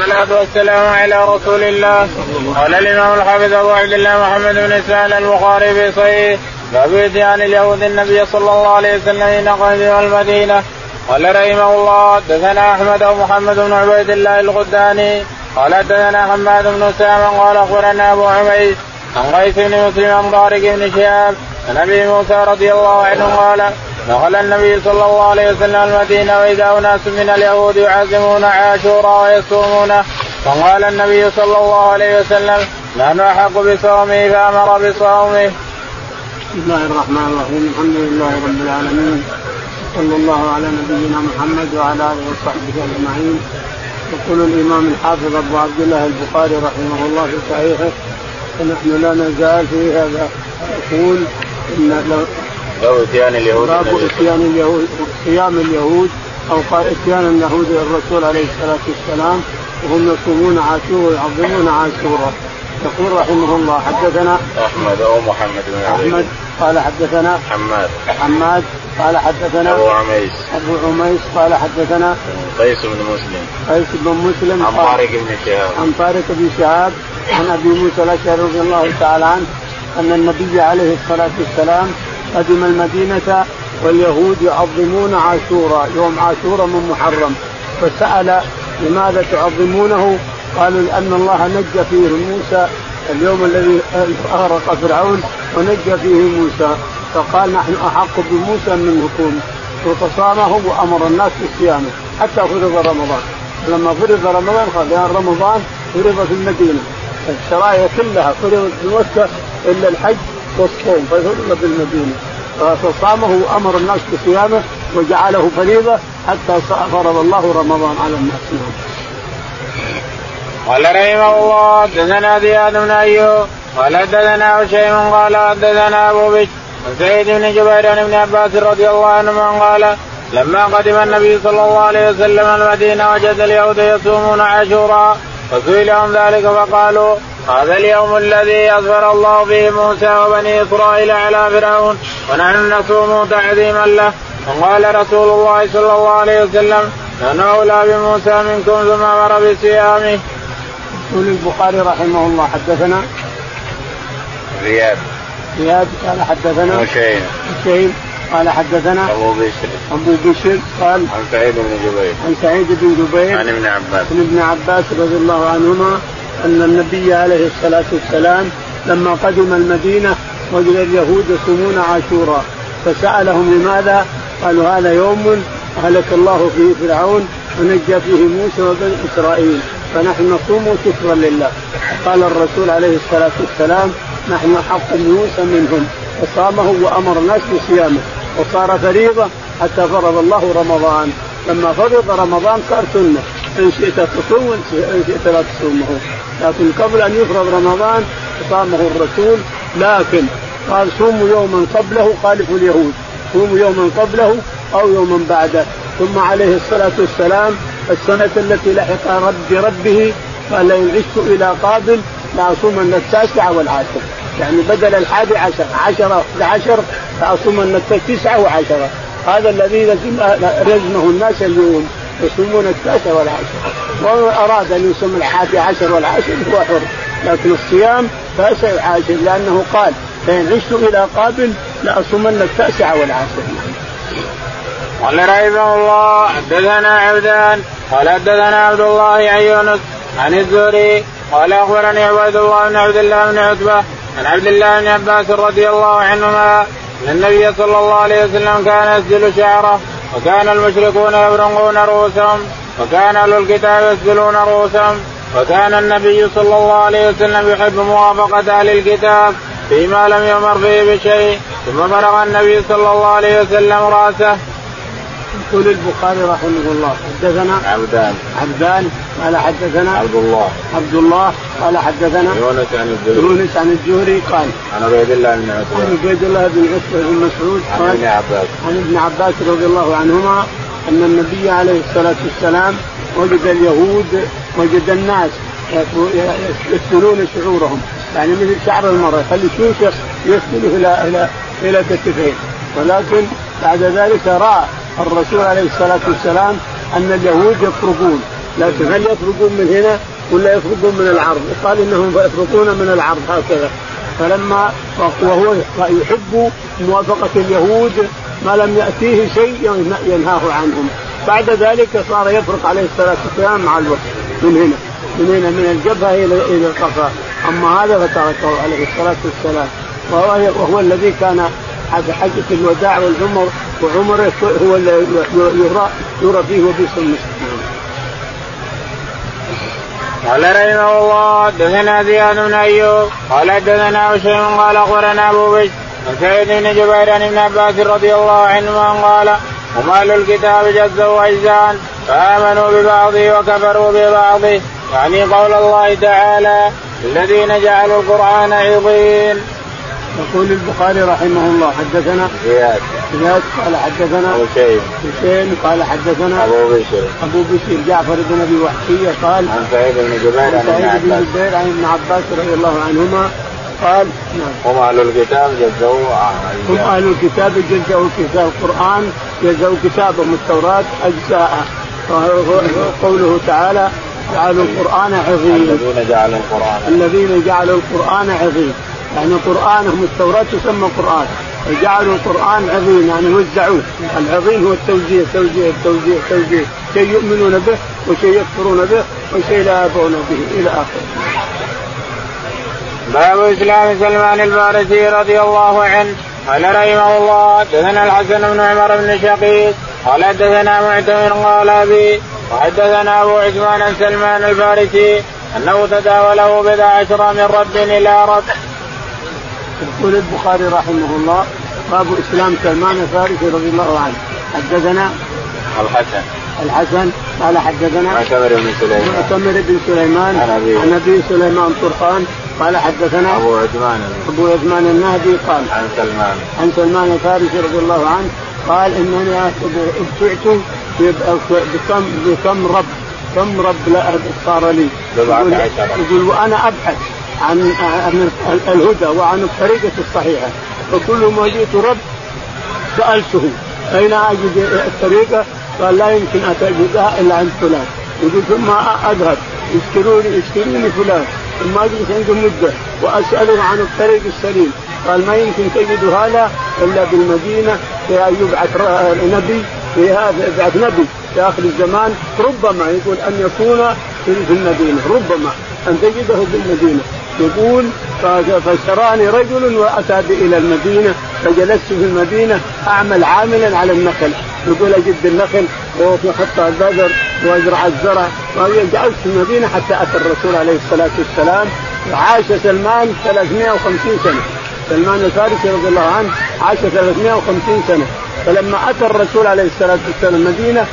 والصلاة والسلام على رسول الله. قال الإمام الحافظ أبو عبد الله محمد بن إسماعيل البخاري في صحيح باب إتيان اليهود النبي صلى الله عليه وسلم حين قدم المدينة. قال رحمه الله حدثنا أحمد ومحمد بن عبيد الله الغداني. قال حدثنا حماد بن سام قال أخبرنا أبو عميس عن قيس بن مسلم عن طارق بن شهاب عن أبي موسى رضي الله عنه قال دخل النبي صلى الله عليه وسلم المدينة وإذا أناس من اليهود يعزمون عاشورا ويصومونه فقال النبي صلى الله عليه وسلم نحن أحق بصومه فأمر بصومه. بسم الله الرحمن الرحيم. الحمد لله رب العالمين. صلى الله على نبينا محمد وعلى آله وصحبه أجمعين. يقول الإمام الحافظ أبو عبد الله البخاري رحمه الله في صحيحه ونحن لا نزال في هذا. يقول إن باب إتيان اليهود. باب إتيان اليهود صيام اليهود أو قال إتيان اليهود للرسول عليه الصلاة والسلام وهم يصومون عاشور ويعظمون عاشورا يقول رحمه الله حدثنا أحمد أو محمد بن أحمد قال حدثنا حماد. حماد قال حدثنا أبو عميس. أبو عميس قال حدثنا قيس بن مسلم. قيس بن مسلم عن طارق بن شهاب. عن طارق بن شهاب عن أبي موسى الأشعري رضي الله تعالى عنه أن النبي عليه الصلاة والسلام قدم المدينة واليهود يعظمون عاشورا يوم عاشورا من محرم. فسأل لماذا تعظمونه؟ قالوا لأن الله نجى فيه موسى اليوم الذي أغرق فرعون ونجى فيه موسى. فقال نحن أحق بموسى منكم فصامه وأمر الناس بصيامه حتى فرض رمضان. لما فرض رمضان يا رمضان فرض في المدينة. الشرائع كلها فرضت بمكة إلا الحج والصوم ففرض بالمدينة فصامه وأمر الناس بصيامه وجعله فريضة حتى فرض الله رمضان على الناس نعم. قال رحمه الله حدثنا زياد بن أيوب قال حدثنا هشيم قال حدثنا أبو عن سعيد بن جبير عن ابن عباس رضي الله عنهما قال لما قدم النبي صلى الله عليه وسلم المدينة وجد اليهود يصومون عاشورا فسئل عن ذلك فقالوا هذا اليوم الذي أظهر الله فيه موسى وبني إسرائيل على فرعون ونحن نصوم تعظيما له. وقال رسول الله صلى الله عليه وسلم نحن أولى بموسى منكم ثم أمر بصيامه. يقول البخاري رحمه الله حدثنا زياد. زياد قال حدثنا هشيم هشيم قال حدثنا أبو بشر. أبو بشر قال عن سعيد بن جبير. عن سعيد بن جبير عن ابن عباس. عن ابن عباس رضي الله عنهما أن النبي عليه الصلاة والسلام لما قدم المدينة وجد اليهود يصومون عاشورا فسألهم لماذا؟ قالوا هذا يوم أهلك الله فيه فرعون ونجى فيه موسى وبني إسرائيل فنحن نصوم شكرا لله. قال الرسول عليه الصلاة والسلام نحن احق بموسى منهم فصامه وأمر الناس بصيامه وصار فريضة حتى فرض الله رمضان. لما فرض رمضان صار سنة. إن شئت تصوم وإن شئت لا تصومه. لكن قبل أن يفرض رمضان صامه الرسول لكن قال صوموا يوما قبله خالفوا اليهود. صوموا يوما قبله أو يوما بعده. ثم عليه الصلاة والسلام السنة التي لحق رب بربه قال لئن عشت إلى قابل لاصومن التاسعة والعاشر. يعني بدل الحادي عشر عشرة عشر لأصومن التسعة وعشرة. هذا الذي رزمه الناس اليوم. يصومون التاسع والعاشر ومن أراد أن يصوم الحادي عشر والعاشر هو حر. لكن الصيام تاسع وعاشر لأنه قال فإن عشت إلى قابل لأصومن التاسع والعاشر. قال رحمه الله حدثنا عبدان. قال حدثنا عبد الله عن يونس عن الزهري. قال أخبرني عبيد الله بن عبد الله بن عتبة عن عبد الله بن عباس رضي الله عنهما أن النبي صلى الله عليه وسلم كان يسجل شعره وكان المشركون يبرقون رؤوسهم وكان أهل الكتاب يسجلون رؤوسهم وكان النبي صلى الله عليه وسلم يحب موافقة أهل الكتاب فيما لم يمر فيه بشيء ثم فرغ النبي صلى الله عليه وسلم رأسه. يقول البخاري رحمه الله حدثنا عبدان. عبدان قال حدثنا عبد الله عبد الله قال حدثنا يونس عن الزهري. يونس عن الزهري قال عن عبيد الله بن عتبة. عن عبيد الله بن عتبة بن مسعود عن قال ابن عباس. عن ابن عباس رضي الله عنهما أن النبي عليه الصلاة والسلام وجد اليهود وجد الناس يسدلون شعورهم. يعني مثل شعر المرأة يخلي شوشه يسدل إلى إلى إلى كتفيه ولكن بعد ذلك رأى الرسول عليه الصلاة والسلام أن اليهود يفرقون. لكن هل يفرقون من هنا ولا يفرقون من العرض؟ قال إنهم يفرقون من العرض هكذا. فلما وهو يحب موافقة اليهود ما لم يأتيه شيء ينهاه عنهم. بعد ذلك صار يفرق عليه الصلاة والسلام مع الوقت. من هنا. من هنا من الجبهة إلى إلى القفا. أما هذا فتركه عليه الصلاة والسلام. وهو, وهو الذي كان حجة الوداع والعمر وعمره هو يرى يرى فيه وبئس المسلم قال رحمه الله حدثنا زياد بن أيوب قال حدثنا هشيم قال أخبرنا أبو بشر عن سعيد بن جبير عن ابن عباس رضي الله عنهما قال هم أهل الكتاب جزوا اجزاء فآمنوا ببعضه وكفروا ببعضه. يعني قول الله تعالى الذين جعلوا القرآن عظيم يقول البخاري رحمه الله حدثنا زياد. زياد قال حدثنا حسين حسين قال حدثنا أبو بشر. أبو بشر جعفر بن أبي وحشية قال عن سعيد بن جبير عن ابن سعيد بن جبير عن ابن عباس رضي الله عنهما قال نعم. هم أهل الكتاب جزوا هم أهل الكتاب جزوا كتاب القرآن جزوا كتابهم التوراه أجزاء. قوله تعالى جعلوا القرآن عظيم. الذين جعلوا القرآن. الذين جعلوا القرآن عظيم. يعني قرانهم التوراة تسمى قران وجعلوا القرآن عظيم يعني وزعوه العظيم هو التوزيع توزيع التوزيع توزيع شيء يؤمنون به وشيء يكفرون به وشيء لا يأبون به إلى آخره. باب إسلام سلمان الفارسي رضي الله عنه. قال رحمه الله حدثنا الحسن بن عمر بن شقيق. قال حدثنا معتمر قال أبي. وحدثنا أبو عثمان سلمان الفارسي أنه تداوله بضع عشر من رد إلى رد. يقول البخاري رحمه الله باب إسلام سلمان الفارسي رضي الله عنه. حدثنا الحسن. الحسن قال حدثنا معتمر بن سليمان. معتمر بن سليمان عن ابي سليمان طرخان قال حدثنا أبو عثمان. أبو عثمان النهدي قال عن سلمان. عن سلمان الفارسي رضي الله عنه قال إنني ابتعت بكم بكم رب كم رب لا صار لي؟ يقول-. يقول وأنا أبحث. عن عن الهدى وعن الطريقة الصحيحة. فكل ما جئت رب سألته أين أجد الطريقة؟ قال لا يمكن اتجدها إلا عند فلان. يقول ثم أذهب. يشتروني يشتروني فلان. ثم أجلس عنده مده واساله عن الطريق السليم. قال ما يمكن تجد هذا إلا بالمدينة. فيها يبعث نبي. فيها يبعث نبي. في اخر الزمان ربما يقول أن يكون في المدينة. ربما أن تجده بالمدينة يقول ف- فاشتراني رجل وأتى بي إلى المدينة فجلست في المدينة أعمل عاملا على النخل. يقول أجد النخل واحط البذر وأزرع الزرع. وجعلت في المدينة حتى أتى الرسول عليه الصلاة والسلام. عاش سلمان 350 سنة. سلمان الفارسي رضي الله عنه عاش 350 سنة. فلما أتى الرسول عليه الصلاة والسلام المدينة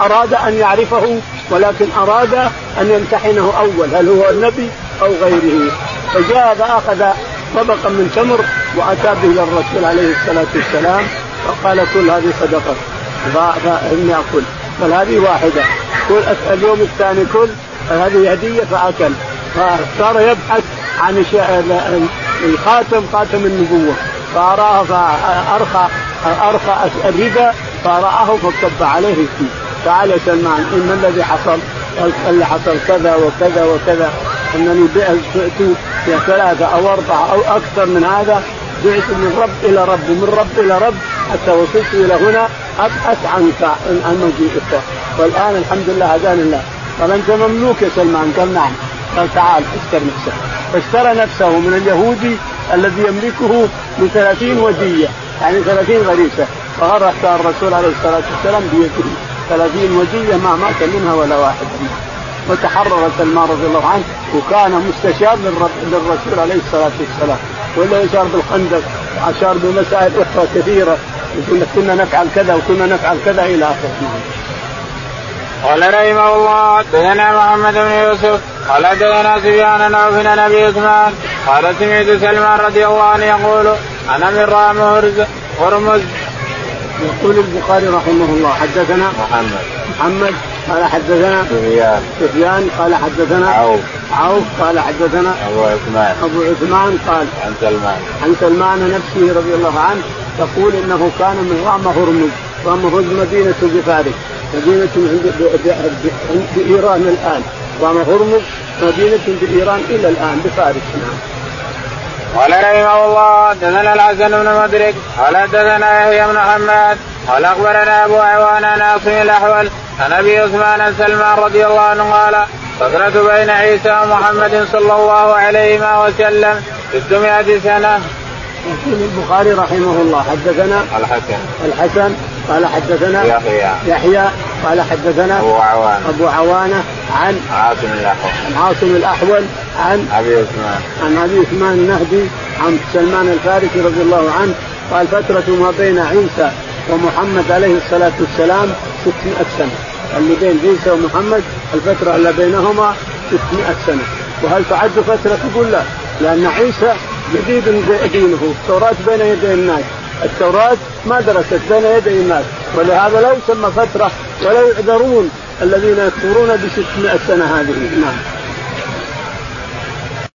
أراد أن يعرفه ولكن أراد أن يمتحنه أول. هل هو النبي؟ أو غيره. فجاء فأخذ طبقا من تمر وأتى به إلى الرسول عليه الصلاة والسلام فقال كل هذه صدقة. ف- فاني اكل قال هذه واحدة. كل اليوم الثاني كل هذه هدية؟ فأكل. فصار يبحث عن الخاتم خاتم النبوة. فأراه فأرخى أرخى الربا فرآه فكب عليه فيه. تعال سلمان إن الذي حصل اللي حصل كذا وكذا وكذا. أنني بعت في ثلاثة أو أربعة أو أكثر من هذا بعت من رب إلى رب ومن رب إلى رب حتى وصلت إلى هنا أبحث عنك عن مجيئك والآن الحمد لله هداني الله قال أنت مملوك يا سلمان قال نعم. قال تعال اشتر نفسك. فاشترى نفسه من اليهودي الذي يملكه ب 30 ودية يعني 30 غريسة. فغرق الرسول عليه الصلاة والسلام بيده. 30 ودية ما مات منها ولا واحد. منها وتحرر سلمان رضي الله عنه وكان مستشار للرسول عليه الصلاة والسلام. ولا يشار بالخندق واشار بمسائل أخرى كثيرة يقول كنا نفعل كذا وكنا نفعل كذا إلى آخره. قال رحمه الله حدثنا محمد بن يوسف قال حدثنا سفيان بن عن أبي عثمان قال سمعت سلمان رضي الله عنه يقول أنا من رام هرز هرمز. يقول البخاري رحمه الله حدثنا محمد. محمد قال حدثنا سفيان. سفيان قال حدثنا عوف. عوف قال حدثنا أبو عثمان. أبو عثمان قال عن سلمان. عن سلمان نفسه رضي الله عنه يقول إنه كان من رام هرمز. رام هرمز مدينة بفارس. مدينة بإيران الآن. هرمز مدينة بإيران إلى الآن بفارس. نعم. قال رحمه الله حدثنا الحسن بن مدرك قال حدثنا يحيى بن حماد قال أخبرنا أبو عوان عن عاصم الأحول عن أبي عثمان سلمان رضي الله عنه قال فترة بين عيسى ومحمد صلى الله عليه وسلم 600 سنة. يقول البخاري رحمه الله حدثنا الحسن الحسن قال حدثنا يحيى يحيى قال حدثنا أبو عوانة. أبو عوانة عن عاصم الأحول. عن عاصم الأحول عن أبي عثمان. عن أبي عثمان النهدي عن سلمان الفارسي رضي الله عنه قال فترة ما بين عيسى ومحمد عليه الصلاة والسلام 600 سنة. اللي بين عيسى ومحمد الفترة اللي بينهما 600 سنة. وهل تعد فترة؟ تقول لا. لأن عيسى جديد دينه التوراة بين يدي الناس. التوراة ما درست بين يدي الناس. ولهذا لا يسمى فترة ولا يعذرون الذين يكفرون ب 600 سنة هذه. نعم.